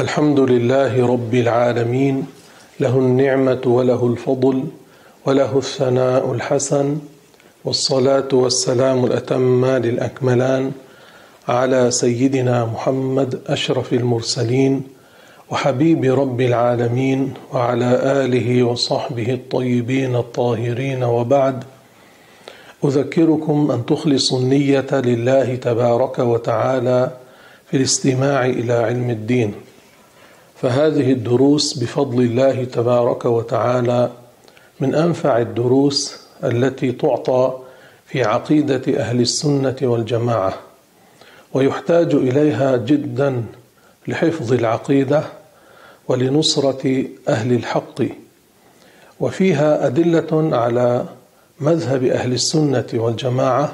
الحمد لله رب العالمين له النعمة وله الفضل وله الثناء الحسن والصلاة والسلام الأتمان الأكملان على سيدنا محمد أشرف المرسلين وحبيب رب العالمين وعلى آله وصحبه الطيبين الطاهرين وبعد. أذكركم أن تخلصوا النية لله تبارك وتعالى في الاستماع إلى علم الدين. فهذه الدروس بفضل الله تبارك وتعالى من أنفع الدروس التي تعطى في عقيدة أهل السنة والجماعة ويحتاج إليها جدا لحفظ العقيدة ولنصرة أهل الحق وفيها أدلة على مذهب أهل السنة والجماعة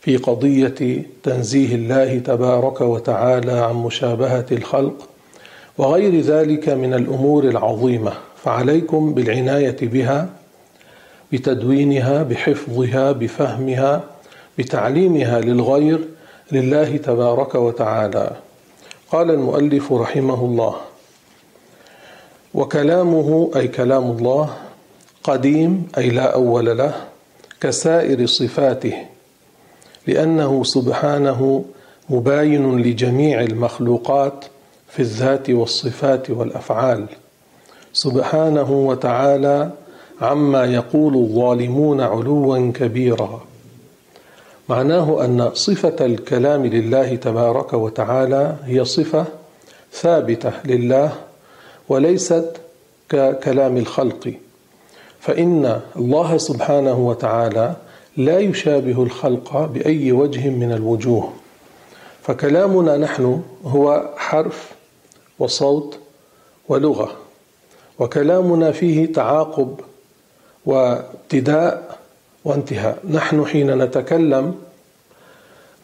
في قضية تنزيه الله تبارك وتعالى عن مشابهة الخلق وغير ذلك من الأمور العظيمة فعليكم بالعناية بها بتدوينها بحفظها بفهمها بتعليمها للغير لله تبارك وتعالى. قال المؤلف رحمه الله وكلامه أي كلام الله قديم أي لا أول له كسائر صفاته لأنه سبحانه مباين لجميع المخلوقات في الذات والصفات والأفعال. سبحانه وتعالى عما يقول الظالمون علوا كبيرا. معناه أن صفة الكلام لله تبارك وتعالى هي صفة ثابتة لله وليست ككلام الخلق. فإن الله سبحانه وتعالى لا يشابه الخلق بأي وجه من الوجوه. فكلامنا نحن هو حرف وصوت ولغة. وكلامنا فيه تعاقب وابتداء وانتهاء. نحن حين نتكلم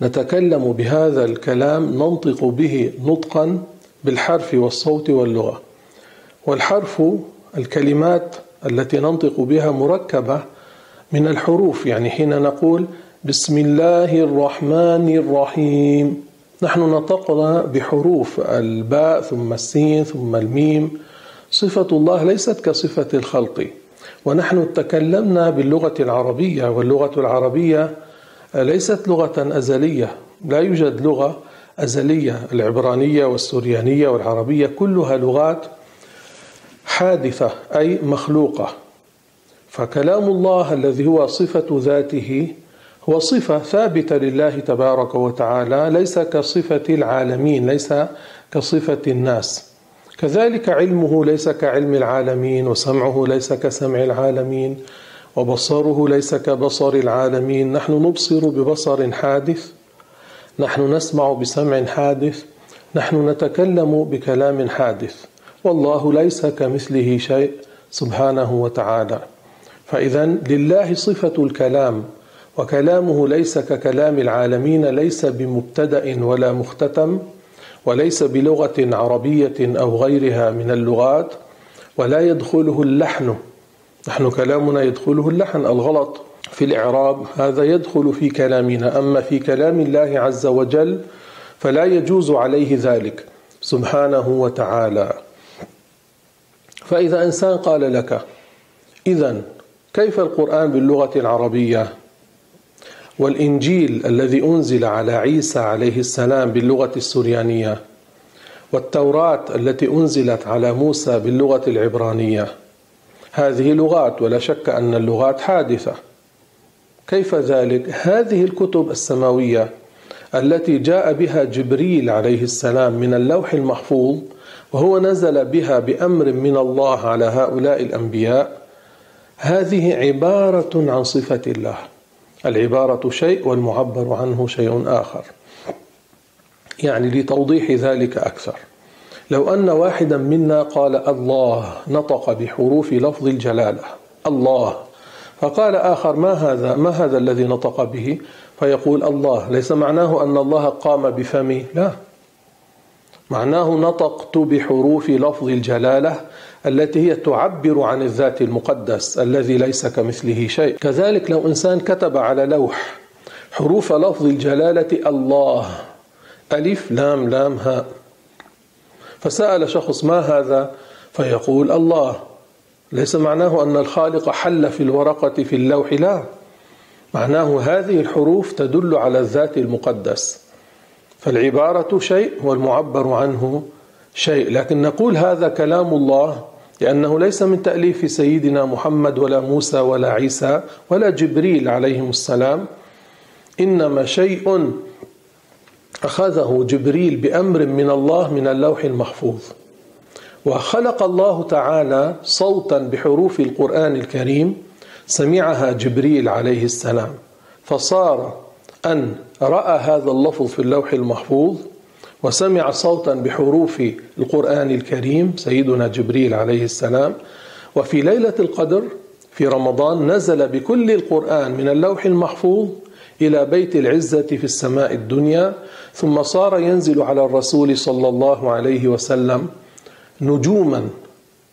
نتكلم بهذا الكلام ننطق به نطقا بالحرف والصوت واللغة. والحرف الكلمات التي ننطق بها مركبة من الحروف يعني حين نقول بسم الله الرحمن الرحيم. نحن نطقنا بحروف الباء ثم السين ثم الميم. صفة الله ليست كصفة الخلق. ونحن تكلمنا باللغة العربية واللغة العربية ليست لغة أزلية. لا يوجد لغة أزلية. العبرانية والسوريانية والعربية كلها لغات حادثة أي مخلوقة. فكلام الله الذي هو صفة ذاته هو صفة ثابتة لله تبارك وتعالى ليس كصفة العالمين ليس كصفة الناس. كذلك علمه ليس كعلم العالمين وسمعه ليس كسمع العالمين وبصره ليس كبصر العالمين. نحن نبصر ببصر حادث نحن نسمع بسمع حادث نحن نتكلم بكلام حادث. والله ليس كمثله شيء سبحانه وتعالى. فاذا لله صفة الكلام وكلامه ليس ككلام العالمين ليس بمبتدأ ولا مختتم وليس بلغة عربية أو غيرها من اللغات ولا يدخله اللحن. نحن كلامنا يدخله اللحن الغلط في الإعراب هذا يدخل في كلامنا. أما في كلام الله عز وجل فلا يجوز عليه ذلك سبحانه وتعالى. فإذا إنسان قال لك اذا كيف القرآن باللغة العربية؟ والإنجيل الذي أنزل على عيسى عليه السلام باللغة السريانية والتوراة التي أنزلت على موسى باللغة العبرانية. هذه لغات ولا شك أن اللغات حادثة. كيف ذلك؟ هذه الكتب السماوية التي جاء بها جبريل عليه السلام من اللوح المحفوظ وهو نزل بها بأمر من الله على هؤلاء الأنبياء. هذه عبارة عن صفة الله. العبارة شيء والمعبر عنه شيء آخر. يعني لتوضيح ذلك أكثر. لو أن واحدا منا قال الله نطق بحروف لفظ الجلالة الله فقال آخر ما هذا؟ ما هذا الذي نطق به؟ فيقول الله. ليس معناه أن الله قام بفمي لا. معناه نطقت بحروف لفظ الجلالة التي هي تعبر عن الذات المقدس الذي ليس كمثله شيء. كذلك لو إنسان كتب على لوح حروف لفظ الجلالة الله ألف لام لام هاء فسأل شخص ما هذا؟ فيقول الله. ليس معناه أن الخالق حل في الورقة في اللوح لا. معناه هذه الحروف تدل على الذات المقدس. فالعبارة شيء والمعبر عنه شيء. لكن نقول هذا كلام الله لأنه ليس من تأليف سيدنا محمد ولا موسى ولا عيسى ولا جبريل عليهم السلام إنما شيء أخذه جبريل بأمر من الله من اللوح المحفوظ. وخلق الله تعالى صوتا بحروف القرآن الكريم سمعها جبريل عليه السلام فصار أن رأى هذا اللفظ في اللوح المحفوظ وسمع صوتا بحروف القرآن الكريم سيدنا جبريل عليه السلام. وفي ليلة القدر في رمضان نزل بكل القرآن من اللوح المحفوظ إلى بيت العزة في السماء الدنيا ثم صار ينزل على الرسول صلى الله عليه وسلم نجوما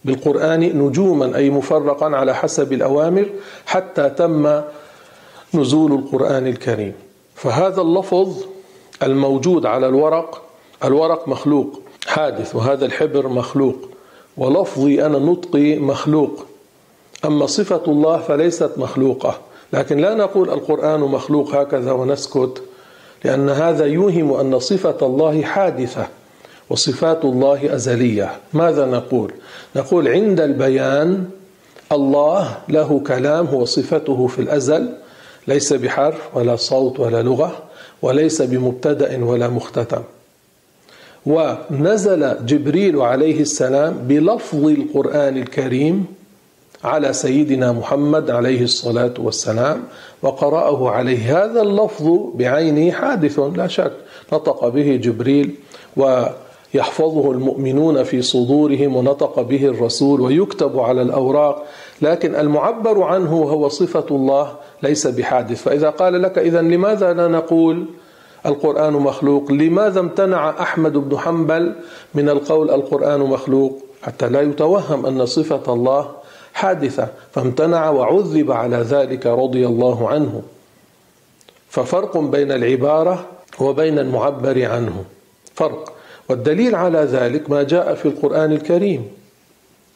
بالقرآن نجوما أي مفرقا على حسب الأوامر حتى تم نزول القرآن الكريم. فهذا اللفظ الموجود على الورق الورق مخلوق حادث وهذا الحبر مخلوق ولفظي أنا نطقي مخلوق. أما صفة الله فليست مخلوقة. لكن لا نقول القرآن مخلوق هكذا ونسكت لأن هذا يوهم أن صفة الله حادثة وصفات الله أزلية. ماذا نقول؟ نقول عند البيان الله له كلام هو صفته في الأزل ليس بحرف ولا صوت ولا لغة وليس بمبتدأ ولا مختتم. ونزل جبريل عليه السلام بلفظ القرآن الكريم على سيدنا محمد عليه الصلاة والسلام وقرأه عليه. هذا اللفظ بعينه حادث لا شك. نطق به جبريل ويحفظه المؤمنون في صدورهم ونطق به الرسول ويكتب على الأوراق. لكن المعبر عنه هو صفة الله ليس بحادث. فإذا قال لك إذا لماذا لا نقول القرآن مخلوق. لماذا امتنع أحمد بن حنبل من القول القرآن مخلوق؟ حتى لا يتوهم أن صفة الله حادثة. فامتنع وعذب على ذلك رضي الله عنه. ففرق بين العبارة وبين المعبر عنه. فرق. والدليل على ذلك ما جاء في القرآن الكريم.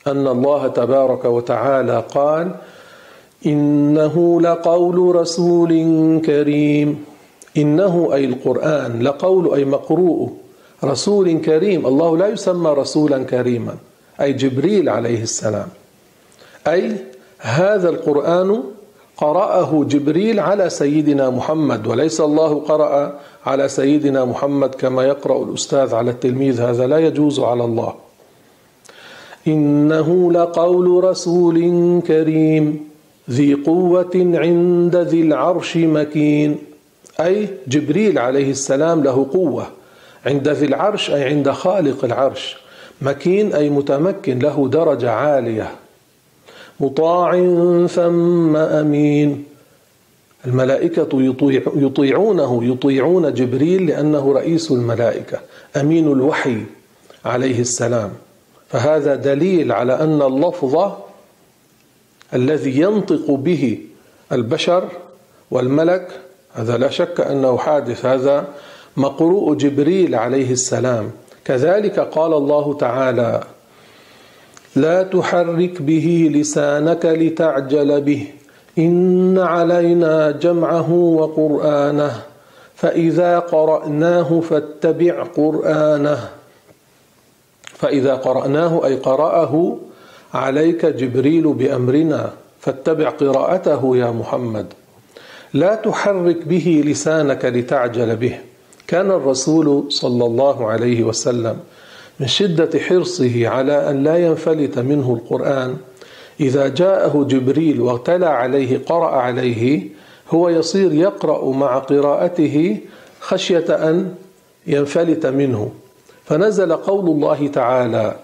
أن الله تبارك وتعالى قال إنه لقول رسول كريم. إنه أي القرآن لقول أي مقروء. رسول كريم الله لا يسمى رسولا كريما. أي جبريل عليه السلام. أي هذا القرآن قرأه جبريل على سيدنا محمد وليس الله قرأ على سيدنا محمد كما يقرأ الأستاذ على التلميذ. هذا لا يجوز على الله. إنه لقول رسول كريم ذي قوة عند ذي العرش مكين. أي جبريل عليه السلام له قوة عند ذي العرش أي عند خالق العرش. مكين أي متمكن له درجة عالية. مطاع ثم أمين. الملائكة يطيع يطيعونه يطيعون جبريل لأنه رئيس الملائكة أمين الوحي عليه السلام. فهذا دليل على أن اللفظ الذي ينطق به البشر والملك هذا لا شك أنه حادث هذا مقروء جبريل عليه السلام. كذلك قال الله تعالى لا تحرك به لسانك لتعجل به. إن علينا جمعه وقرآنه. فإذا قرأناه فاتبع قرآنه. فإذا قرأناه أي قرأه عليك جبريل بأمرنا. فاتبع قراءته يا محمد. لا تحرك به لسانك لتعجل به. كان الرسول صلى الله عليه وسلم من شدة حرصه على أن لا ينفلت منه القرآن. إذا جاءه جبريل وتلا عليه قرأ عليه هو يصير يقرأ مع قراءته خشية أن ينفلت منه. فنزل قول الله تعالى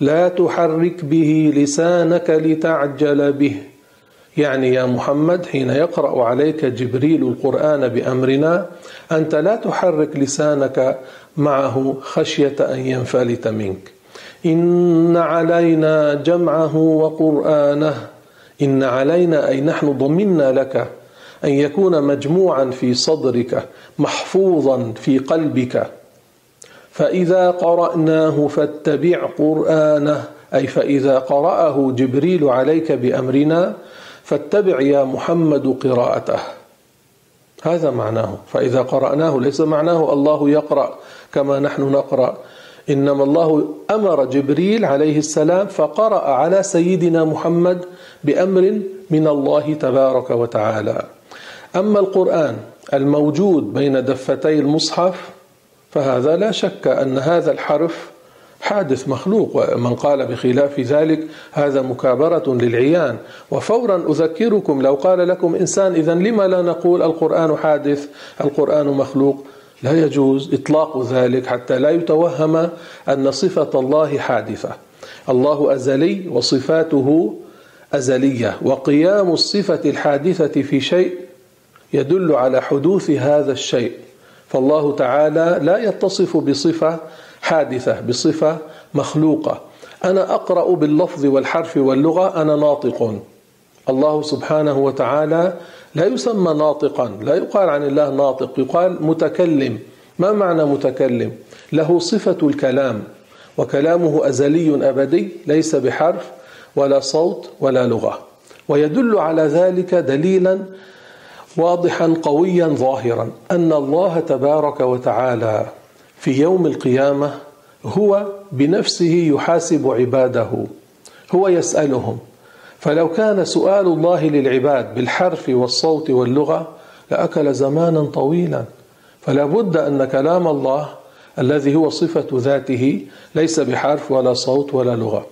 لا تحرك به لسانك لتعجل به. يعني يا محمد حين يقرأ عليك جبريل القرآن بأمرنا أنت لا تحرك لسانك معه خشية أن ينفلت منك. إن علينا جمعه وقرآنه. إن علينا أي نحن ضمنا لك أن يكون مجموعا في صدرك محفوظا في قلبك. فإذا قرأناه فاتبع قرآنه. أي فإذا قرأه جبريل عليك بأمرنا فاتبع يا محمد قراءته. هذا معناه. فإذا قرأناه ليس معناه الله يقرأ كما نحن نقرأ. إنما الله أمر جبريل عليه السلام فقرأ على سيدنا محمد بأمر من الله تبارك وتعالى. أما القرآن الموجود بين دفتي المصحف فهذا لا شك أن هذا الحرف حادث مخلوق ومن قال بخلاف ذلك هذا مكابرة للعيان. وفورا أذكركم لو قال لكم إنسان إذا لما لا نقول القرآن حادث القرآن مخلوق؟ لا يجوز إطلاق ذلك حتى لا يتوهم أن صفة الله حادثة. الله أزلي وصفاته أزلية. وقيام الصفة الحادثة في شيء يدل على حدوث هذا الشيء. فالله تعالى لا يتصف بصفة حادثة بصفة مخلوقة. أنا أقرأ باللفظ والحرف واللغة أنا ناطق. الله سبحانه وتعالى لا يسمى ناطقا لا يقال عن الله ناطق يقال متكلم. ما معنى متكلم؟ له صفة الكلام وكلامه أزلي أبدي ليس بحرف ولا صوت ولا لغة. ويدل على ذلك دليلا واضحا قويا ظاهرا أن الله تبارك وتعالى في يوم القيامة هو بنفسه يحاسب عباده هو يسألهم فلو كان سؤال الله للعباد بالحرف والصوت واللغة لأكل زمانا طويلا فلا بد أن كلام الله الذي هو صفة ذاته ليس بحرف ولا صوت ولا لغة.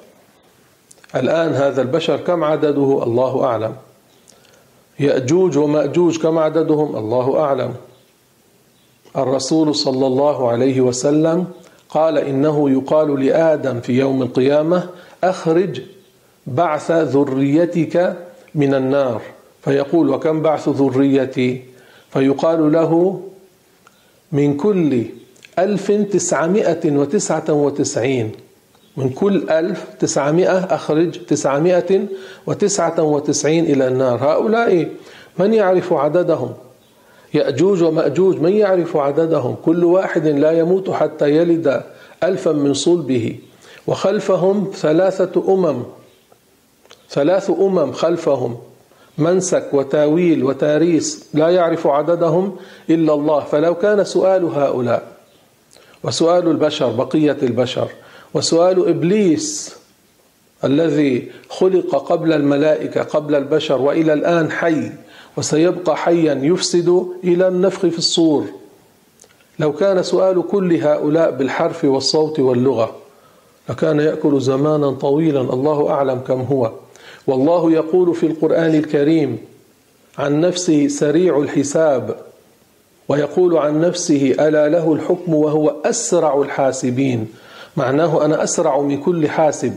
الآن هذا البشر كم عدده؟ الله أعلم. يأجوج ومأجوج كم عددهم؟ الله أعلم. الرسول صلى الله عليه وسلم قال إنه يقال لآدم في يوم القيامة أخرج بعث ذريتك من النار. فيقول وكم بعث ذريتي؟ فيقال له من كل ألف تسعمائة وتسعة وتسعين. من كل ألف تسعمائة أخرج تسعمائة وتسعة وتسعين إلى النار. هؤلاء من يعرف عددهم؟ يأجوج ومأجوج من يعرف عددهم؟ كل واحد لا يموت حتى يلد ألفا من صلبه. وخلفهم ثلاثة أمم. ثلاث أمم خلفهم. منسك وتاويل وتاريس. لا يعرف عددهم إلا الله. فلو كان سؤال هؤلاء وسؤال البشر بقية البشر وسؤال إبليس الذي خلق قبل الملائكة قبل البشر وإلى الآن حي وسيبقى حيا يفسد إلى النفخ في الصور. لو كان سؤال كل هؤلاء بالحرف والصوت واللغة لكان يأكل زمانا طويلا. الله أعلم كم هو. والله يقول في القرآن الكريم عن نفسه سريع الحساب ويقول عن نفسه ألا له الحكم وهو أسرع الحاسبين. معناه أنا أسرع من كل حاسب.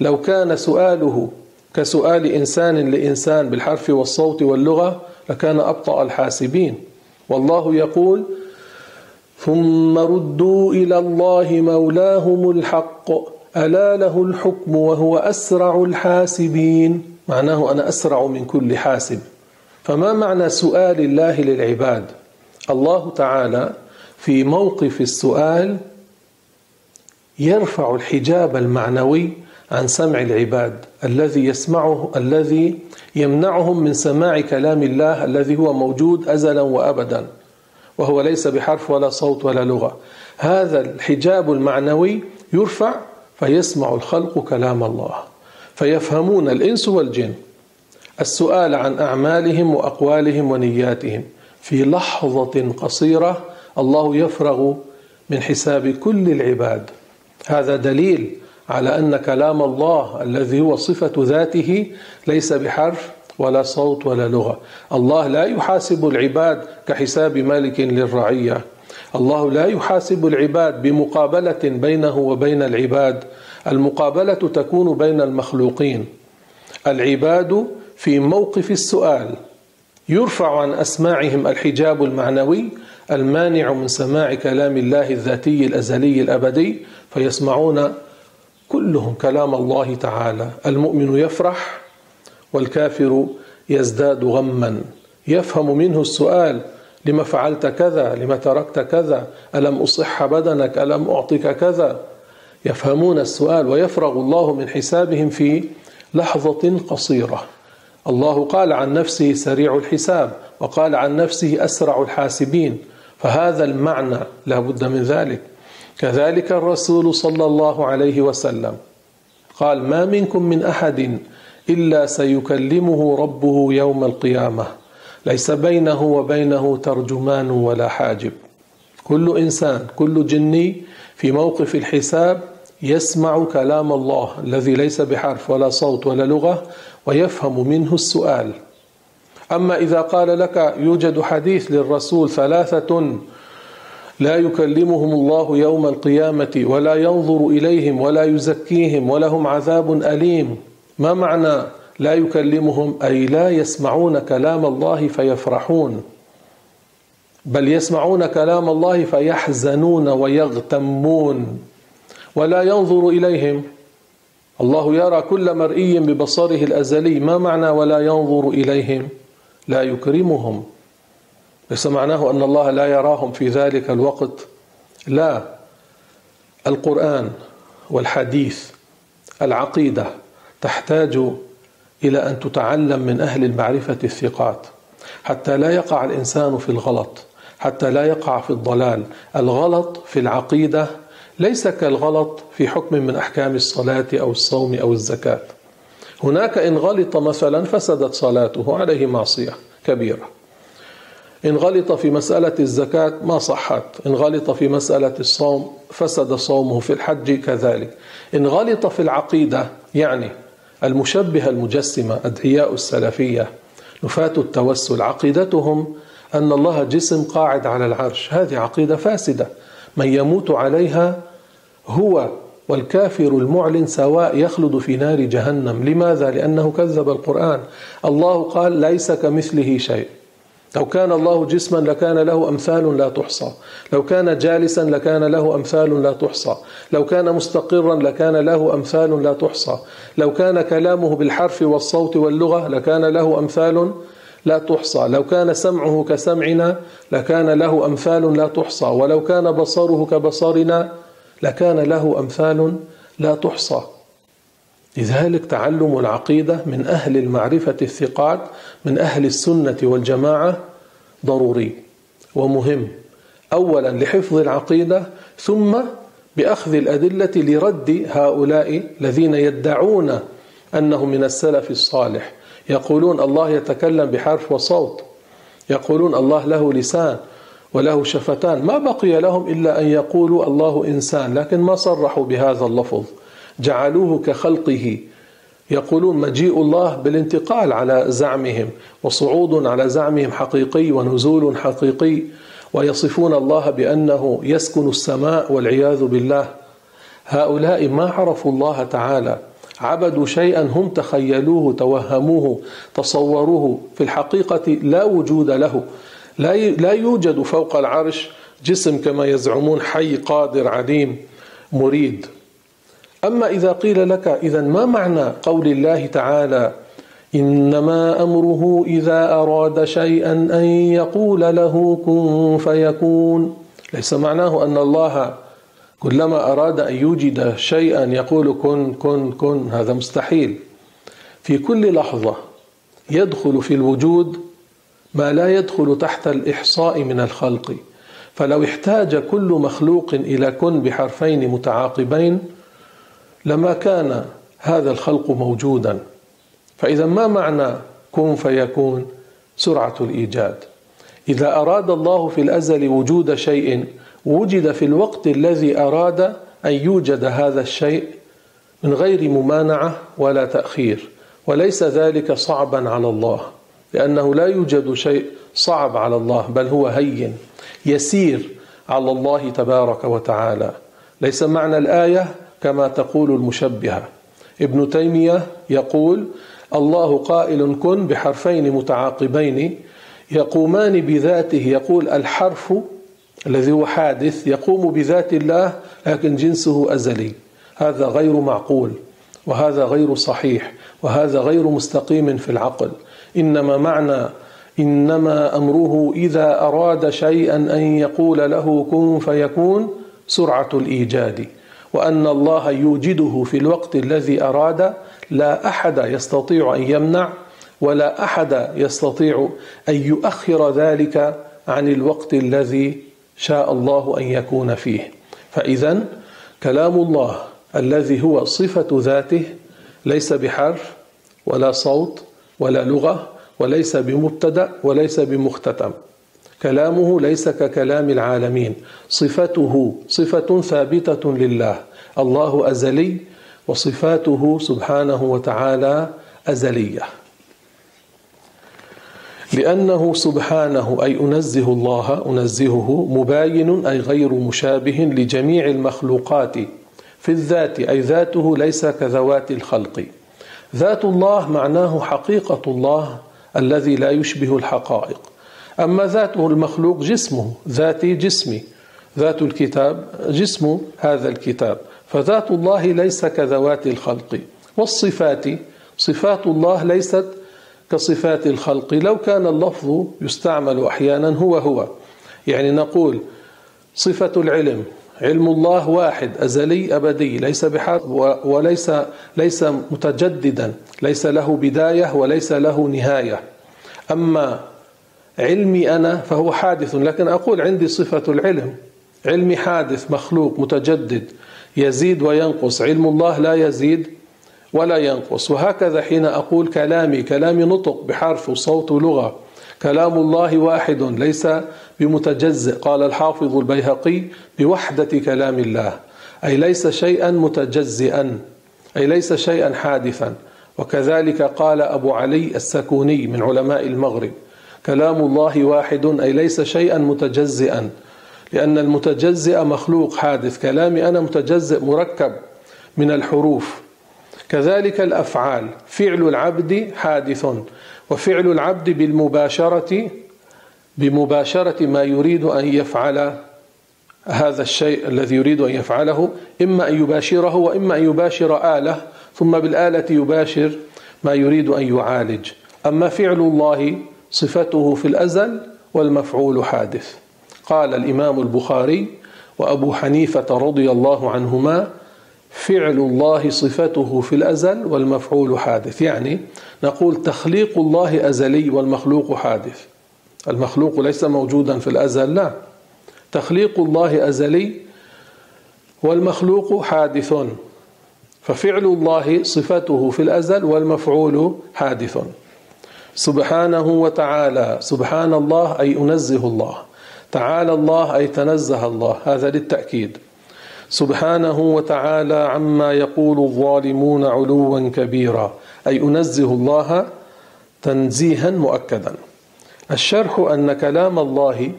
لو كان سؤاله كسؤال إنسان لإنسان بالحرف والصوت واللغة لكان أبطأ الحاسبين. والله يقول ثم ردوا إلى الله مولاهم الحق ألا له الحكم وهو أسرع الحاسبين. معناه أنا أسرع من كل حاسب. فما معنى سؤال الله للعباد؟ الله تعالى في موقف السؤال يرفع الحجاب المعنوي عن سمع العباد الذي يسمعه الذي يمنعهم من سماع كلام الله الذي هو موجود ازلا وابدا وهو ليس بحرف ولا صوت ولا لغة. هذا الحجاب المعنوي يرفع فيسمع الخلق كلام الله فيفهمون الإنس والجن السؤال عن أعمالهم وأقوالهم ونياتهم. في لحظة قصيرة الله يفرغ من حساب كل العباد. هذا دليل على أن كلام الله الذي هو صفة ذاته ليس بحرف ولا صوت ولا لغة. الله لا يحاسب العباد كحساب مالك للرعية. الله لا يحاسب العباد بمقابلة بينه وبين العباد. المقابلة تكون بين المخلوقين. العباد في موقف السؤال. يرفع عن أسماعهم الحجاب المعنوي المانع من سماع كلام الله الذاتي الأزلي الأبدي فيسمعون كلهم كلام الله تعالى. المؤمن يفرح والكافر يزداد غما. يفهم منه السؤال لما فعلت كذا لما تركت كذا ألم أصح بدنك ألم أعطك كذا؟ يفهمون السؤال ويفرغ الله من حسابهم في لحظة قصيرة. الله قال عن نفسه سريع الحساب وقال عن نفسه أسرع الحاسبين. فهذا المعنى لا بد من ذلك. كذلك الرسول صلى الله عليه وسلم قال ما منكم من أحد إلا سيكلمه ربه يوم القيامة. ليس بينه وبينه ترجمان ولا حاجب. كل إنسان كل جني في موقف الحساب يسمع كلام الله الذي ليس بحرف ولا صوت ولا لغة ويفهم منه السؤال. أما إذا قال لك يوجد حديث للرسول ثلاثة لا يكلمهم الله يوم القيامة ولا ينظر إليهم ولا يزكيهم ولهم عذاب أليم. ما معنى لا يكلمهم؟ أي لا يسمعون كلام الله فيفرحون. بل يسمعون كلام الله فيحزنون ويغتمون. ولا ينظر إليهم. الله يرى كل مرئي ببصره الأزلي. ما معنى ولا ينظر إليهم؟ لا يكرمهم. ليس معناه أن الله لا يراهم في ذلك الوقت. لا القرآن والحديث العقيدة تحتاج إلى أن تتعلم من أهل المعرفة الثقات. حتى لا يقع الإنسان في الغلط حتى لا يقع في الضلال. الغلط في العقيدة ليس كالغلط في حكم من أحكام الصلاة أو الصوم أو الزكاة. هناك إن غلط مثلا فسدت صلاته عليه معصية كبيرة. إن غلط في مسألة الزكاة ما صحت. إن غلط في مسألة الصوم فسد صومه في الحج كذلك. إن غلط في العقيدة يعني المشبهة المجسمة أدعياء السلفية نفاة التوسل عقيدتهم أن الله جسم قاعد على العرش. هذه عقيدة فاسدة. من يموت عليها هو والكافر المعلن سواء يخلد في نار جهنم. لماذا؟ لأنه كذب القرآن. الله قال ليس كمثله شيء. لو كان الله جسما لكان له أمثال لا تحصى. لو كان جالسا لكان له أمثال لا تحصى. لو كان مستقرا لكان له أمثال لا تحصى. لو كان كلامه بالحرف والصوت واللغة لكان له أمثال لا تحصى. لو كان سمعه كسمعنا لكان له أمثال لا تحصى. ولو كان بصره كبصرنا لكان له أمثال لا تحصى. لذلك تعلم العقيدة من أهل المعرفة الثقات من أهل السنة والجماعة ضروري ومهم. أولا لحفظ العقيدة ثم بأخذ الأدلة لرد هؤلاء الذين يدعون أنهم من السلف الصالح. يقولون الله يتكلم بحرف وصوت. يقولون الله له لسان وله شفتان. ما بقي لهم إلا أن يقولوا الله إنسان لكن ما صرحوا بهذا اللفظ. جعلوه كخلقه. يقولون مجيء الله بالانتقال على زعمهم وصعود على زعمهم حقيقي ونزول حقيقي. ويصفون الله بأنه يسكن السماء والعياذ بالله. هؤلاء ما عرفوا الله تعالى. عبدوا شيئا هم تخيلوه توهموه تصوروه. في الحقيقة لا وجود له. لا يوجد فوق العرش جسم كما يزعمون حي قادر عليم مريد. أما إذا قيل لك إذا ما معنى قول الله تعالى إنما أمره إذا أراد شيئا أن يقول له كن فيكون؟ ليس معناه أن الله كلما أراد أن يوجد شيئا يقول كن كن كن هذا مستحيل. في كل لحظة يدخل في الوجود ما لا يدخل تحت الإحصاء من الخلق. فلو احتاج كل مخلوق إلى كن بحرفين متعاقبين لما كان هذا الخلق موجودا. فإذا ما معنى كن فيكون؟ سرعة الإيجاد. إذا أراد الله في الأزل وجود شيء وجد في الوقت الذي أراد أن يوجد هذا الشيء من غير ممانعة ولا تأخير. وليس ذلك صعبا على الله لأنه لا يوجد شيء صعب على الله بل هو هين يسير على الله تبارك وتعالى. ليس معنى الآية كما تقول المشبهة. ابن تيمية يقول الله قائل كن بحرفين متعاقبين يقومان بذاته. يقول الحرف الذي هو حادث يقوم بذات الله لكن جنسه أزلي. هذا غير معقول وهذا غير صحيح وهذا غير مستقيم في العقل. إنما معنى إنما أمره إذا أراد شيئا أن يقول له كن فيكون سرعة الإيجاد. وأن الله يوجده في الوقت الذي أراد لا أحد يستطيع أن يمنع ولا أحد يستطيع أن يؤخر ذلك عن الوقت الذي شاء الله أن يكون فيه. فإذا كلام الله الذي هو صفة ذاته ليس بحرف ولا صوت ولا لغة وليس بمبتدأ وليس بمختتم. كلامه ليس ككلام العالمين. صفته صفة ثابتة لله. الله أزلي وصفاته سبحانه وتعالى أزلية. لأنه سبحانه أي أنزه الله أنزهه مباين أي غير مشابه لجميع المخلوقات في الذات أي ذاته ليس كذوات الخلق. ذات الله معناه حقيقة الله الذي لا يشبه الحقائق. أما ذاته المخلوق جسمه ذاتي جسمي ذات الكتاب جسم هذا الكتاب. فذات الله ليس كذوات الخلق. والصفات صفات الله ليست كصفات الخلق. لو كان اللفظ يستعمل أحيانا هو هو. يعني نقول صفة العلم علم الله واحد أزلي أبدي ليس بحال وليس ليس متجددا ليس له بداية وليس له نهاية. أما علمي أنا فهو حادث لكن أقول عندي صفة العلم. علمي حادث مخلوق متجدد يزيد وينقص. علم الله لا يزيد ولا ينقص. وهكذا حين أقول كلامي كلامي نطق بحرف وصوت ولغة كلام الله واحد ليس بمتجزئ. قال الحافظ البيهقي بوحدة كلام الله أي ليس شيئا متجزئا أي ليس شيئا حادثا. وكذلك قال أبو علي السكوني من علماء المغرب. كلام الله واحد أي ليس شيئا متجزئا. لأن المتجزئ مخلوق حادث. كلامي أنا متجزئ مركب من الحروف. كذلك الأفعال. فعل العبد حادث. وفعل العبد بالمباشرة بمباشرة ما يريد أن يفعل هذا الشيء الذي يريد أن يفعله. إما أن يباشره وإما أن يباشر آلة. ثم بالآلة يباشر ما يريد أن يعالج. أما فعل الله صفته في الأزل والمفعول حادث. قال الإمام البخاري وأبو حنيفة رضي الله عنهما فعل الله صفته في الأزل والمفعول حادث. يعني نقول تخليق الله أزلي والمخلوق حادث. المخلوق ليس موجودا في الأزل لا. تخليق الله أزلي والمخلوق حادث. ففعل الله صفته في الأزل والمفعول حادث. سبحانه وتعالى. سبحان الله أي أنزه الله. تعالى الله أي تنزه الله. هذا للتأكيد. سبحانه وتعالى عما يقول الظالمون علوا كبيرا. أي أنزه الله تنزيها مؤكدا. الشرح أن كلام الله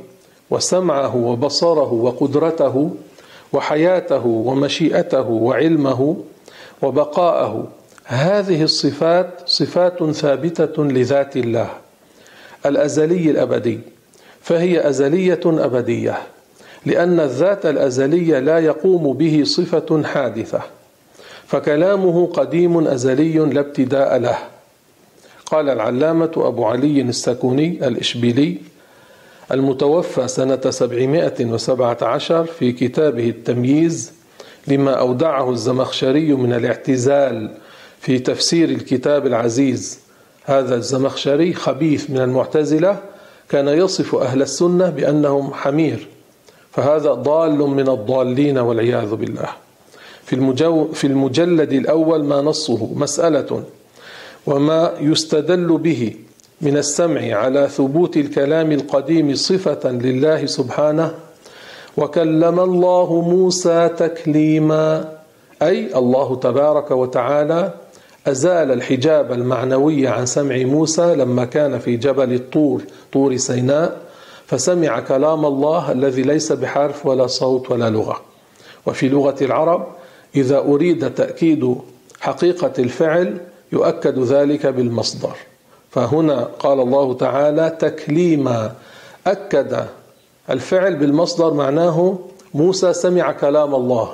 وسمعه وبصره وقدرته وحياته ومشيئته وعلمه وبقاءه هذه الصفات صفات ثابتة لذات الله الأزلي الأبدي فهي أزلية أبدية لأن الذات الأزلية لا يقوم به صفة حادثة فكلامه قديم أزلي لا ابتداء له. قال العلامة أبو علي السكوني الإشبيلي المتوفى سنة 717 في كتابه التمييز لما أودعه الزمخشري من الاعتزال في تفسير الكتاب العزيز. هذا الزمخشري خبيث من المعتزلة كان يصف أهل السنة بأنهم حمير فهذا ضال من الضالين والعياذ بالله. في, المجو في المجلد الأول ما نصه مسألة وما يستدل به من السمع على ثبوت الكلام القديم صفة لله سبحانه وكلم الله موسى تكليما أي الله تبارك وتعالى أزال الحجاب المعنوي عن سمع موسى لما كان في جبل الطور طور سيناء فسمع كلام الله الذي ليس بحرف ولا صوت ولا لغة. وفي لغة العرب إذا أريد تأكيد حقيقة الفعل يؤكد ذلك بالمصدر. فهنا قال الله تعالى تكليما أكد الفعل بالمصدر معناه موسى سمع كلام الله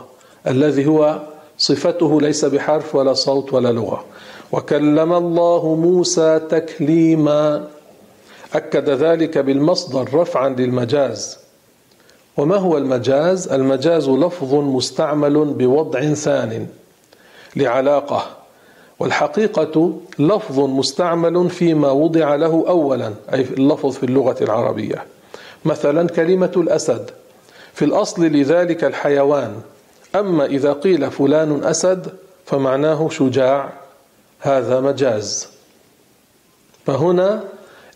الذي هو صفته ليس بحرف ولا صوت ولا لغة. وكلم الله موسى تكليما. أكد ذلك بالمصدر رفعا للمجاز. وما هو المجاز؟ المجاز لفظ مستعمل بوضع ثان لعلاقة. والحقيقة لفظ مستعمل فيما وضع له أولا أي اللفظ في اللغة العربية. مثلا كلمة الأسد. في الأصل لذلك الحيوان. أما إذا قيل فلان أسد فمعناه شجاع. هذا مجاز. فهنا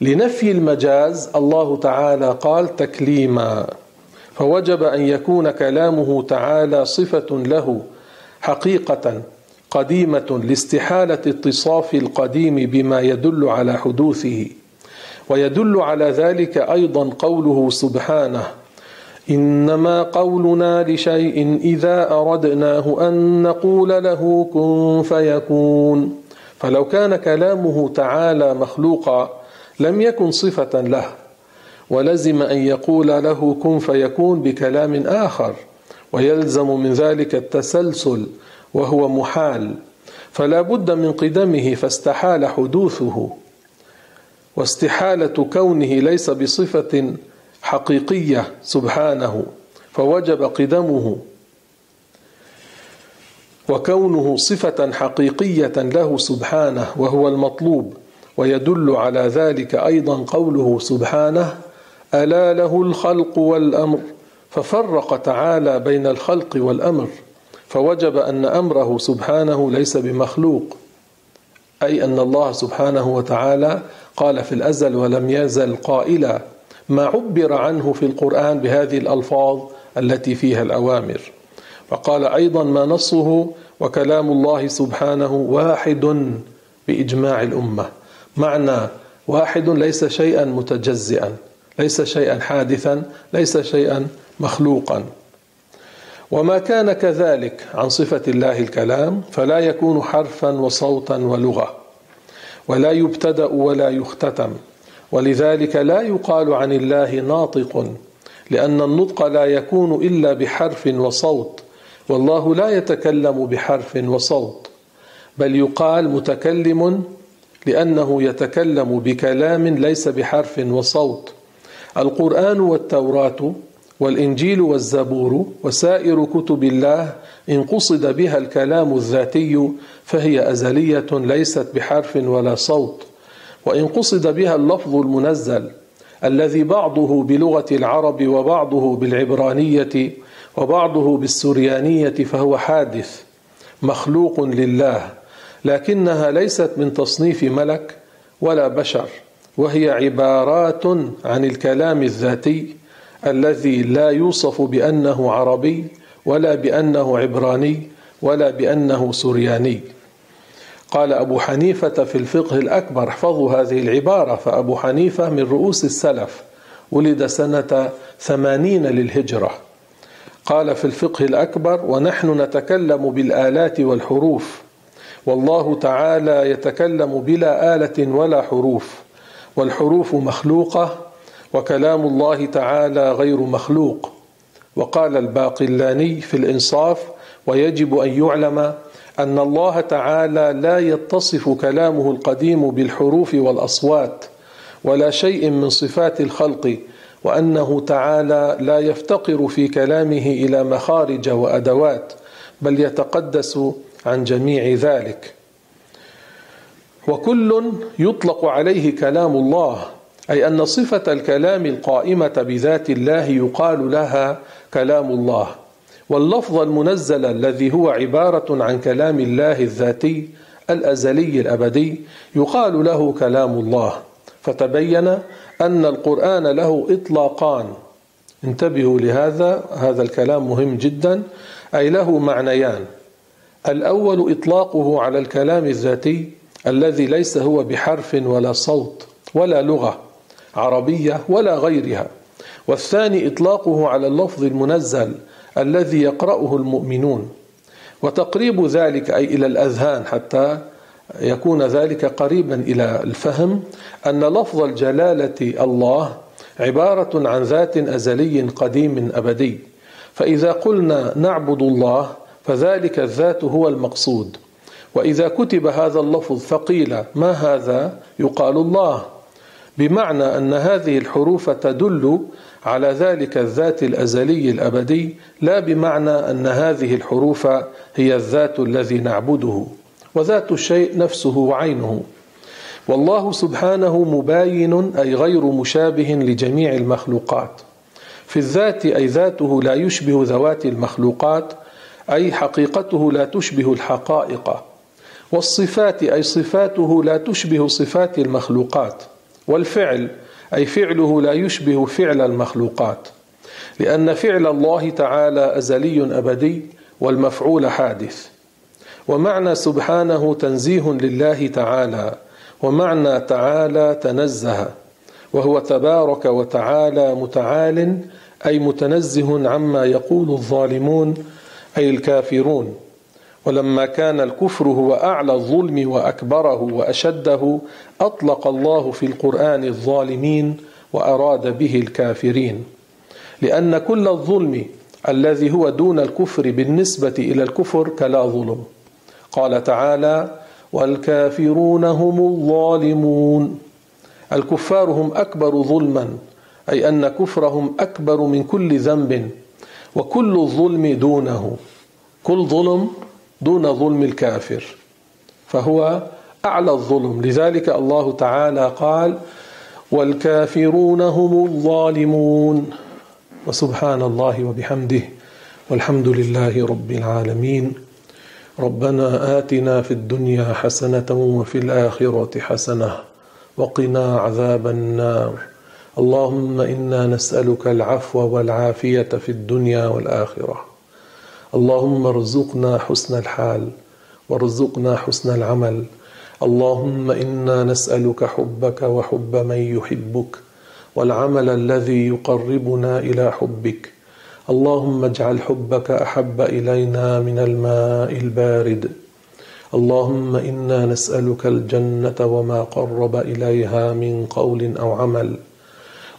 لنفي المجاز الله تعالى قال تكليما. فوجب أن يكون كلامه تعالى صفة له حقيقة قديمة لاستحالة اتصاف القديم بما يدل على حدوثه. ويدل على ذلك أيضا قوله سبحانه إنما قولنا لشيء إذا أردناه أن نقول له كن فيكون. فلو كان كلامه تعالى مخلوقا لم يكن صفة له ولزم أن يقول له كن فيكون بكلام آخر ويلزم من ذلك التسلسل وهو محال فلا بد من قدمه فاستحال حدوثه. واستحالة كونه ليس بصفة حقيقية سبحانه فوجب قدمه. وكونه صفة حقيقية له سبحانه وهو المطلوب ويدل على ذلك أيضا قوله سبحانه ألا له الخلق والأمر. ففرق تعالى بين الخلق والأمر فوجب أن أمره سبحانه ليس بمخلوق. أي أن الله سبحانه وتعالى قال في الأزل ولم يزل قائلا ما عبر عنه في القرآن بهذه الألفاظ التي فيها الأوامر. وقال أيضا ما نصه وكلام الله سبحانه واحد بإجماع الأمة. معنى واحد ليس شيئا متجزئا ليس شيئا حادثا ليس شيئا مخلوقا. وما كان كذلك عن صفة الله الكلام فلا يكون حرفا وصوتا ولغة ولا يبتدأ ولا يختتم. ولذلك لا يقال عن الله ناطق لأن النطق لا يكون إلا بحرف وصوت والله لا يتكلم بحرف وصوت بل يقال متكلم لأنه يتكلم بكلام ليس بحرف وصوت. القرآن والتوراة والإنجيل والزبور وسائر كتب الله إن قصد بها الكلام الذاتي فهي أزلية ليست بحرف ولا صوت. وإن قصد بها اللفظ المنزل الذي بعضه بلغة العرب وبعضه بالعبرانية وبعضه بالسريانية فهو حادث مخلوق لله لكنها ليست من تصنيف ملك ولا بشر وهي عبارات عن الكلام الذاتي الذي لا يوصف بأنه عربي ولا بأنه عبراني ولا بأنه سرياني. قال أبو حنيفة في الفقه الأكبر احفظوا هذه العبارة فأبو حنيفة من رؤوس السلف ولد سنة ثمانين للهجرة. قال في الفقه الأكبر ونحن نتكلم بالآلات والحروف والله تعالى يتكلم بلا آلة ولا حروف والحروف مخلوقة وكلام الله تعالى غير مخلوق. وقال الباقلاني في الإنصاف ويجب أن يعلم أن الله تعالى لا يتصف كلامه القديم بالحروف والأصوات ولا شيء من صفات الخلق وأنه تعالى لا يفتقر في كلامه إلى مخارج وأدوات بل يتقدس عن جميع ذلك. وكل يطلق عليه كلام الله أي أن صفة الكلام القائمة بذات الله يقال لها كلام الله. واللفظ المنزل الذي هو عبارة عن كلام الله الذاتي الأزلي الأبدي يقال له كلام الله. فتبين أن القرآن له إطلاقان. انتبهوا لهذا هذا الكلام مهم جدا. أي له معنيان. الأول إطلاقه على الكلام الذاتي الذي ليس هو بحرف ولا صوت ولا لغة عربية ولا غيرها. والثاني إطلاقه على اللفظ المنزل الذي يقرأه المؤمنون. وتقريب ذلك أي إلى الأذهان حتى يكون ذلك قريبا إلى الفهم أن لفظ الجلالة الله عبارة عن ذات أزلي قديم أبدي. فإذا قلنا نعبد الله فذلك الذات هو المقصود. وإذا كتب هذا اللفظ فقيل ما هذا؟ يقال الله. بمعنى أن هذه الحروف تدل على ذلك الذات الأزلي الأبدي لا بمعنى أن هذه الحروف هي الذات الذي نعبده. وذات الشيء نفسه وعينه. والله سبحانه مباين أي غير مشابه لجميع المخلوقات. في الذات أي ذاته لا يشبه ذوات المخلوقات أي حقيقته لا تشبه الحقائق. والصفات أي صفاته لا تشبه صفات المخلوقات. والفعل أي فعله لا يشبه فعل المخلوقات لأن فعل الله تعالى أزلي أبدي والمفعول حادث. ومعنى سبحانه تنزيه لله تعالى ومعنى تعالى تنزه وهو تبارك وتعالى متعال أي متنزه عما يقول الظالمون أي الكافرون. ولما كان الكفر هو أعلى الظلم وأكبره وأشده أطلق الله في القرآن الظالمين وأراد به الكافرين. لأن كل الظلم الذي هو دون الكفر بالنسبة إلى الكفر كلا ظلم. قال تعالى والكافرون هم الظالمون. الكفار هم أكبر ظلما أي أن كفرهم أكبر من كل ذنب وكل الظلم دونه. كل ظلم دون ظلم الكافر فهو أعلى الظلم. لذلك الله تعالى قال والكافرون هم الظالمون وسبحان الله وبحمده والحمد لله رب العالمين. ربنا آتنا في الدنيا حسنة وفي الآخرة حسنة وقنا عذاب النار. اللهم إنا نسألك العفو والعافية في الدنيا والآخرة. اللهم ارزقنا حسن الحال وارزقنا حسن العمل. اللهم إنا نسألك حبك وحب من يحبك والعمل الذي يقربنا إلى حبك. اللهم اجعل حبك أحب إلينا من الماء البارد. اللهم إنا نسألك الجنة وما قرب إليها من قول أو عمل.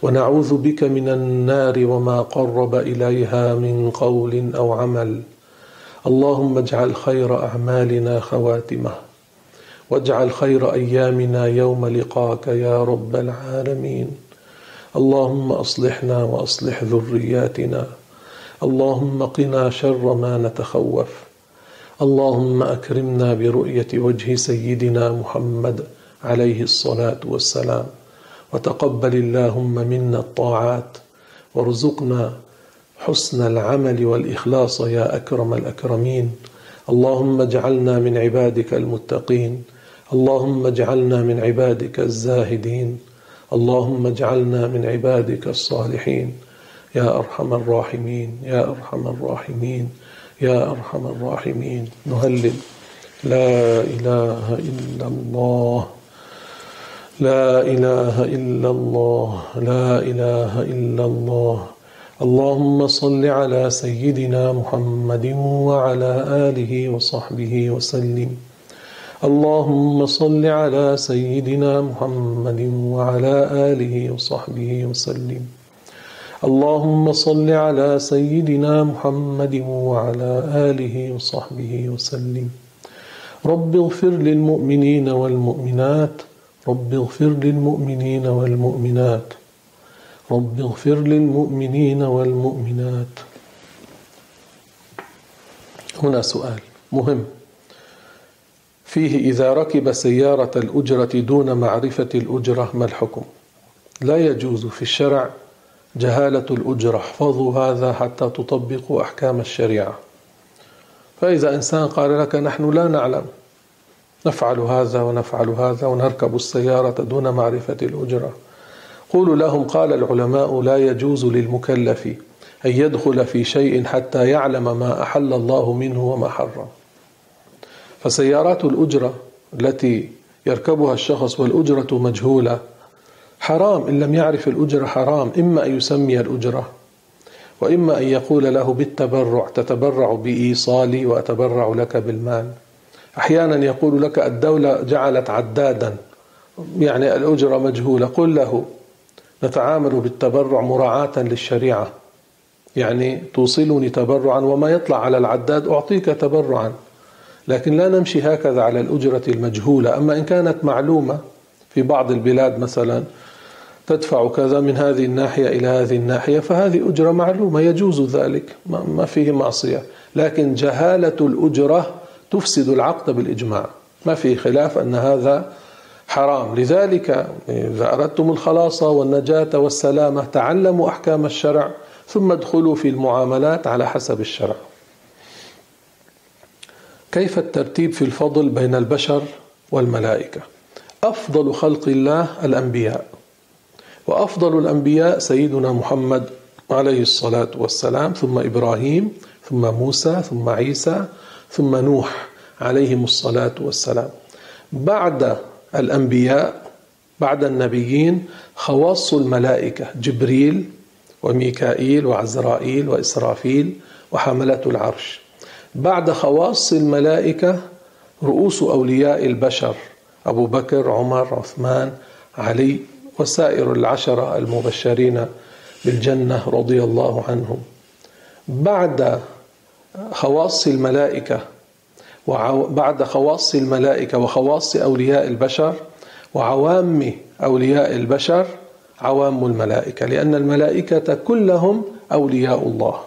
ونعوذ بك من النار وما قرب إليها من قول أو عمل. اللهم اجعل خير أعمالنا خواتمة. واجعل خير أيامنا يوم لقاك يا رب العالمين. اللهم أصلحنا وأصلح ذرياتنا. اللهم قنا شر ما نتخوف. اللهم أكرمنا برؤية وجه سيدنا محمد عليه الصلاة والسلام. وتقبل اللهم منا الطاعات وارزقنا حسن العمل والإخلاص يا أكرم الأكرمين. اللهم اجعلنا من عبادك المتقين. اللهم اجعلنا من عبادك الزاهدين. اللهم اجعلنا من عبادك الصالحين. يا أرحم الراحمين يا أرحم الراحمين يا أرحم الراحمين. نهلل. لا إله إلا الله. لا إله إلا الله لا إله إلا الله. اللهم صل على سيدنا محمد وعلى آله وصحبه وسلم. اللهم صل على سيدنا محمد وعلى آله وصحبه وسلم. اللهم صل على سيدنا محمد وعلى آله وصحبه وسلم. رب اغفر للمؤمنين والمؤمنات رب اغفر للمؤمنين والمؤمنات. رب اغفر للمؤمنين والمؤمنات. هنا سؤال مهم. فيه إذا ركب سيارة الأجرة دون معرفة الأجرة ما الحكم؟ لا يجوز في الشرع جهالة الأجرة. احفظوا هذا حتى تطبقوا أحكام الشريعة. فإذا إنسان قال لك نحن لا نعلم نفعل هذا ونفعل هذا ونركب السيارة دون معرفة الأجرة. قولوا لهم قال العلماء لا يجوز للمكلف أن يدخل في شيء حتى يعلم ما أحل الله منه وما حرم. فسيارات الأجرة التي يركبها الشخص والأجرة مجهولة حرام. إن لم يعرف الأجرة حرام. إما أن يسمي الأجرة وإما أن يقول له بالتبرع تتبرع بإيصالي وأتبرع لك بالمال. أحيانا يقول لك الدولة جعلت عدادا يعني الأجرة مجهولة قل له نتعامل بالتبرع مراعاة للشريعة. يعني توصلني تبرعا وما يطلع على العداد أعطيك تبرعا. لكن لا نمشي هكذا على الأجرة المجهولة. أما إن كانت معلومة في بعض البلاد مثلا تدفع كذا من هذه الناحية إلى هذه الناحية فهذه أجرة معلومة يجوز ذلك ما فيه معصية. لكن جهالة الأجرة تفسد العقد بالإجماع. ما في خلاف أن هذا حرام. لذلك إذا أردتم الخلاص والنجاة والسلامة تعلموا أحكام الشرع ثم ادخلوا في المعاملات على حسب الشرع. كيف الترتيب في الفضل بين البشر والملائكة؟ أفضل خلق الله الأنبياء. وأفضل الأنبياء سيدنا محمد عليه الصلاة والسلام ثم إبراهيم ثم موسى ثم عيسى ثم نوح عليهم الصلاة والسلام. بعد الأنبياء بعد النبيين خواص الملائكة جبريل وميكائيل وعزرائيل وإسرافيل وحملة العرش. بعد خواص الملائكة رؤوس أولياء البشر أبو بكر عمر عثمان علي وسائر العشرة المبشرين بالجنة رضي الله عنهم. بعد خواص الملائكة وبعد خواص الملائكة وخواص أولياء البشر وعوام أولياء البشر عوام الملائكة لأن الملائكة كلهم أولياء الله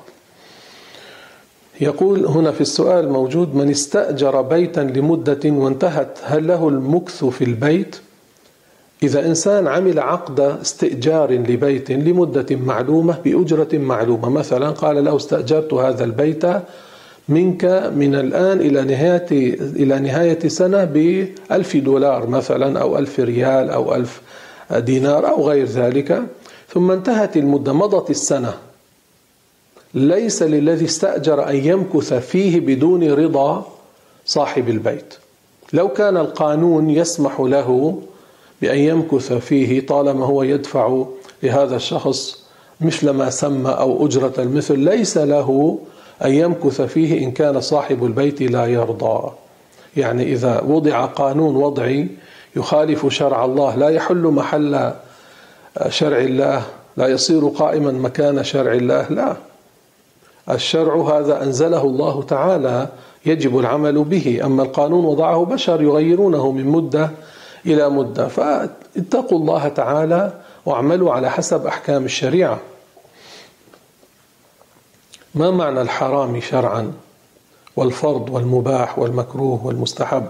يقول هنا في السؤال موجود من استأجر بيتا لمدة وانتهت هل له المكث في البيت؟ إذا إنسان عمل عقد استئجار لبيت لمدة معلومة بأجرة معلومة. مثلا قال له استأجرت هذا البيت منك من الآن إلى نهاية إلى نهاية سنة بألف دولار مثلا أو ألف ريال أو ألف دينار أو غير ذلك. ثم انتهت المدة مضت السنة. ليس للذي استأجر أن يمكث فيه بدون رضا صاحب البيت. لو كان القانون يسمح له بأن يمكث فيه طالما هو يدفع لهذا الشخص مثل ما سمى أو أجرة المثل. ليس له أن يمكث فيه إن كان صاحب البيت لا يرضى. يعني إذا وضع قانون وضعي يخالف شرع الله لا يحل محل شرع الله لا يصير قائما مكان شرع الله لا. الشرع هذا أنزله الله تعالى يجب العمل به. أما القانون وضعه بشر يغيرونه من مدة إلى مدة. فاتقوا الله تعالى واعملوا على حسب أحكام الشريعة. ما معنى الحرام شرعا؟ والفرض والمباح والمكروه والمستحب.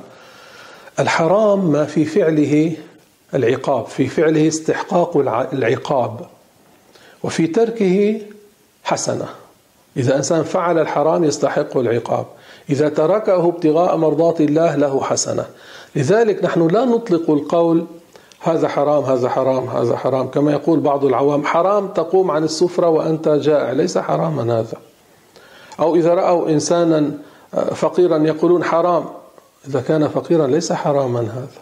الحرام ما في فعله العقاب في فعله استحقاق العقاب. وفي تركه حسنة. إذا إنسان فعل الحرام يستحق العقاب. إذا تركه ابتغاء مرضات الله له حسنة. لذلك نحن لا نطلق القول هذا حرام هذا حرام هذا حرام. كما يقول بعض العوام حرام تقوم عن السفرة وأنت جائع ليس حراما هذا. أو إذا رأوا إنسانا فقيرا يقولون حرام إذا كان فقيرا ليس حراما هذا.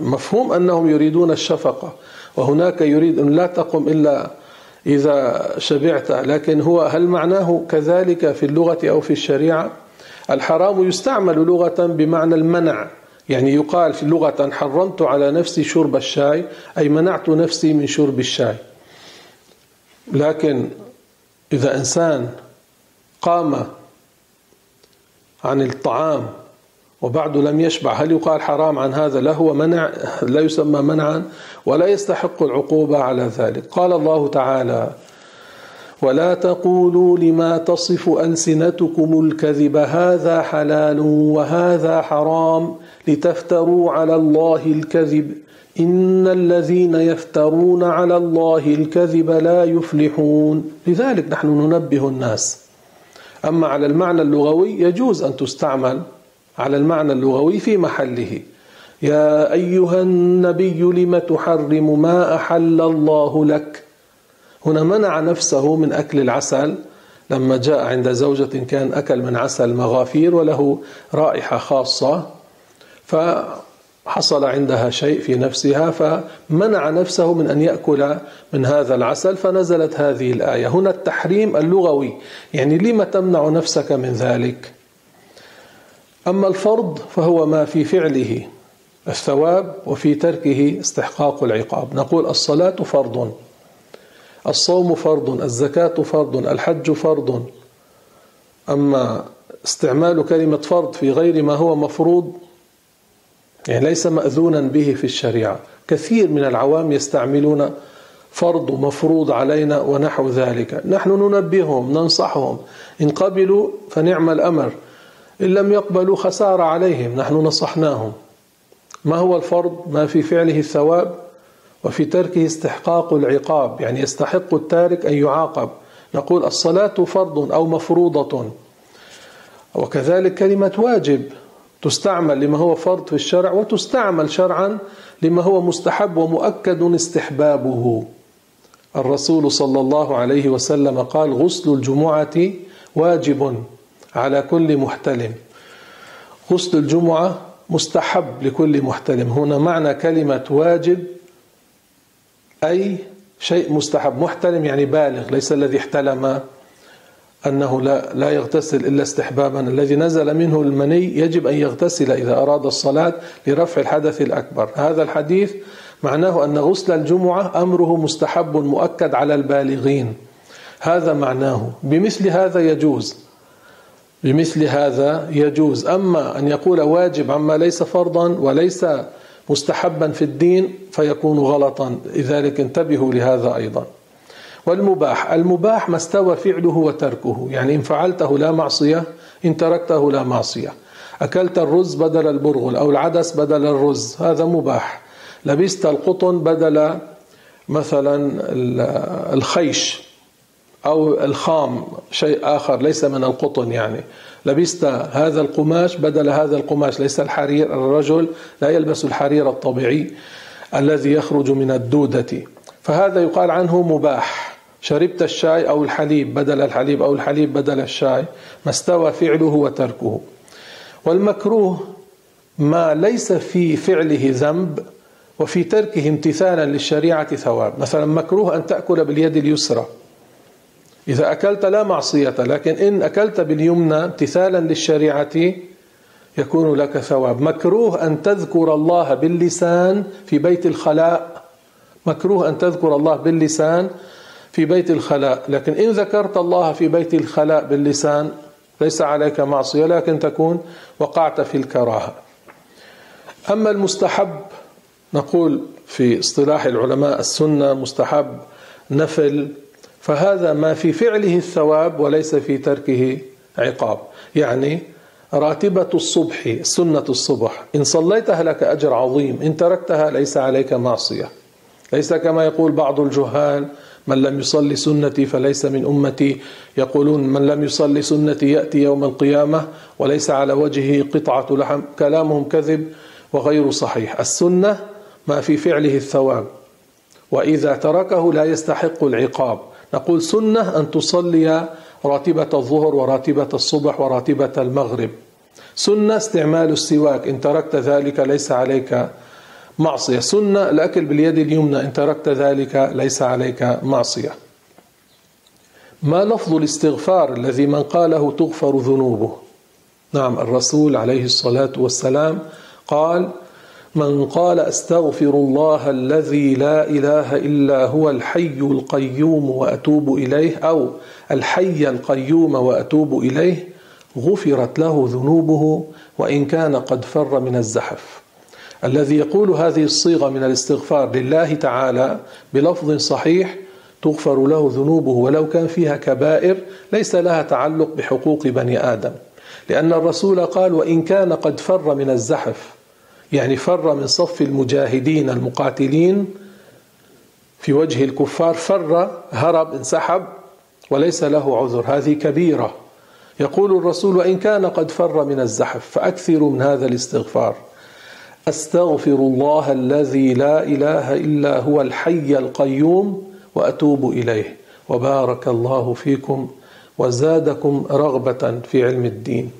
مفهوم أنهم يريدون الشفقة وهناك يريد أن لا تقم إلا إذا شبعت لكن هو هل معناه كذلك في اللغة أو في الشريعة؟ الحرام يستعمل لغة بمعنى المنع. يعني يقال لغة حرمت على نفسي شرب الشاي أي منعت نفسي من شرب الشاي. لكن إذا إنسان قام عن الطعام وبعد لم يشبع هل يقال حرام عن هذا؟ لا هو منع لا يسمى منعا ولا يستحق العقوبة على ذلك. قال الله تعالى ولا تقولوا لما تصف ألسنتكم الكذب هذا حلال وهذا حرام لتفتروا على الله الكذب. إن الذين يفترون على الله الكذب لا يفلحون. لذلك نحن ننبه الناس. أما على المعنى اللغوي يجوز أن تستعمل على المعنى اللغوي في محله. يا أيها النبي لم تحرم ما أحل الله لك؟ هنا منع نفسه من أكل العسل لما جاء عند زوجة كان أكل من عسل مغافير وله رائحة خاصة فحصل عندها شيء في نفسها فمنع نفسه من أن يأكل من هذا العسل فنزلت هذه الآية. هنا التحريم اللغوي يعني لما تمنع نفسك من ذلك؟ أما الفرض فهو ما في فعله الثواب وفي تركه استحقاق العقاب. نقول الصلاة فرض. الصوم فرض الزكاة فرض الحج فرض. أما استعمال كلمة فرض في غير ما هو مفروض يعني ليس مأذونا به في الشريعة. كثير من العوام يستعملون فرض مفروض علينا ونحو ذلك. نحن ننبههم ننصحهم. إن قبلوا فنعم الأمر. إن لم يقبلوا خسارة عليهم نحن نصحناهم. ما هو الفرض؟ ما في فعله الثواب؟ وفي تركه استحقاق العقاب يعني يستحق التارك أن يعاقب. نقول الصلاة فرض أو مفروضة. وكذلك كلمة واجب تستعمل لما هو فرض في الشرع وتستعمل شرعا لما هو مستحب ومؤكد استحبابه. الرسول صلى الله عليه وسلم قال غسل الجمعة واجب على كل محتلم. غسل الجمعة مستحب لكل محتلم. هنا معنى كلمة واجب أي شيء مستحب محتلم يعني بالغ ليس الذي احتلم أنه لا, لا يغتسل إلا استحبابا. الذي نزل منه المني يجب أن يغتسل إذا أراد الصلاة لرفع الحدث الأكبر. هذا الحديث معناه أن غسل الجمعة أمره مستحب مؤكد على البالغين. هذا معناه. بمثل هذا يجوز. بمثل هذا يجوز. أما أن يقول واجب عما ليس فرضا وليس مستحبا في الدين فيكون غلطا. لذلك انتبهوا لهذا أيضا. والمباح المباح ما استوى فعله وتركه. يعني إن فعلته لا معصية إن تركته لا معصية. أكلت الرز بدل البرغل أو العدس بدل الرز هذا مباح. لبست القطن بدل مثلا الخيش أو الخام شيء آخر ليس من القطن يعني. لبست هذا القماش بدل هذا القماش. ليس الحرير الرجل لا يلبس الحرير الطبيعي الذي يخرج من الدودة. فهذا يقال عنه مباح. شربت الشاي أو الحليب بدل الحليب أو الحليب بدل الشاي. ما استوى فعله وتركه. والمكروه ما ليس في فعله ذنب وفي تركه امتثالا للشريعة ثواب. مثلا مكروه أن تأكل باليد اليسرى. إذا أكلت لا معصية لكن إن أكلت باليمنى امتثالا للشريعة يكون لك ثواب. مكروه أن تذكر الله باللسان في بيت الخلاء. مكروه أن تذكر الله باللسان في بيت الخلاء. لكن إن ذكرت الله في بيت الخلاء باللسان ليس عليك معصية لكن تكون وقعت في الكراهة. أما المستحب نقول في اصطلاح العلماء السنة مستحب نفل فهذا ما في فعله الثواب وليس في تركه عقاب. يعني راتبة الصبح سنة الصبح. إن صليتها لك أجر عظيم إن تركتها ليس عليك معصية. ليس كما يقول بعض الجهال من لم يصلي سنتي فليس من أمتي. يقولون من لم يصلي سنتي يأتي يوم القيامة وليس على وجهه قطعة لحم. كلامهم كذب وغير صحيح. السنة ما في فعله الثواب. وإذا تركه لا يستحق العقاب. نقول سنة أن تصلي راتبة الظهر وراتبة الصبح وراتبة المغرب. سنة استعمال السواك إن تركت ذلك ليس عليك معصية. سنة الأكل باليد اليمنى إن تركت ذلك ليس عليك معصية. ما لفظ الاستغفار الذي من قاله تغفر ذنوبه؟ نعم الرسول عليه الصلاة والسلام قال من قال أستغفر الله الذي لا إله إلا هو الحي القيوم وأتوب إليه أو الحي القيوم وأتوب إليه غفرت له ذنوبه وإن كان قد فر من الزحف. الذي يقول هذه الصيغة من الاستغفار لله تعالى بلفظ صحيح تغفر له ذنوبه ولو كان فيها كبائر ليس لها تعلق بحقوق بني آدم. لأن الرسول قال وإن كان قد فر من الزحف يعني فر من صف المجاهدين المقاتلين في وجه الكفار فر هرب انسحب وليس له عذر. هذه كبيرة. يقول الرسول وإن كان قد فر من الزحف فأكثروا من هذا الاستغفار. أستغفر الله الذي لا إله إلا هو الحي القيوم وأتوب إليه. وبارك الله فيكم وزادكم رغبة في علم الدين.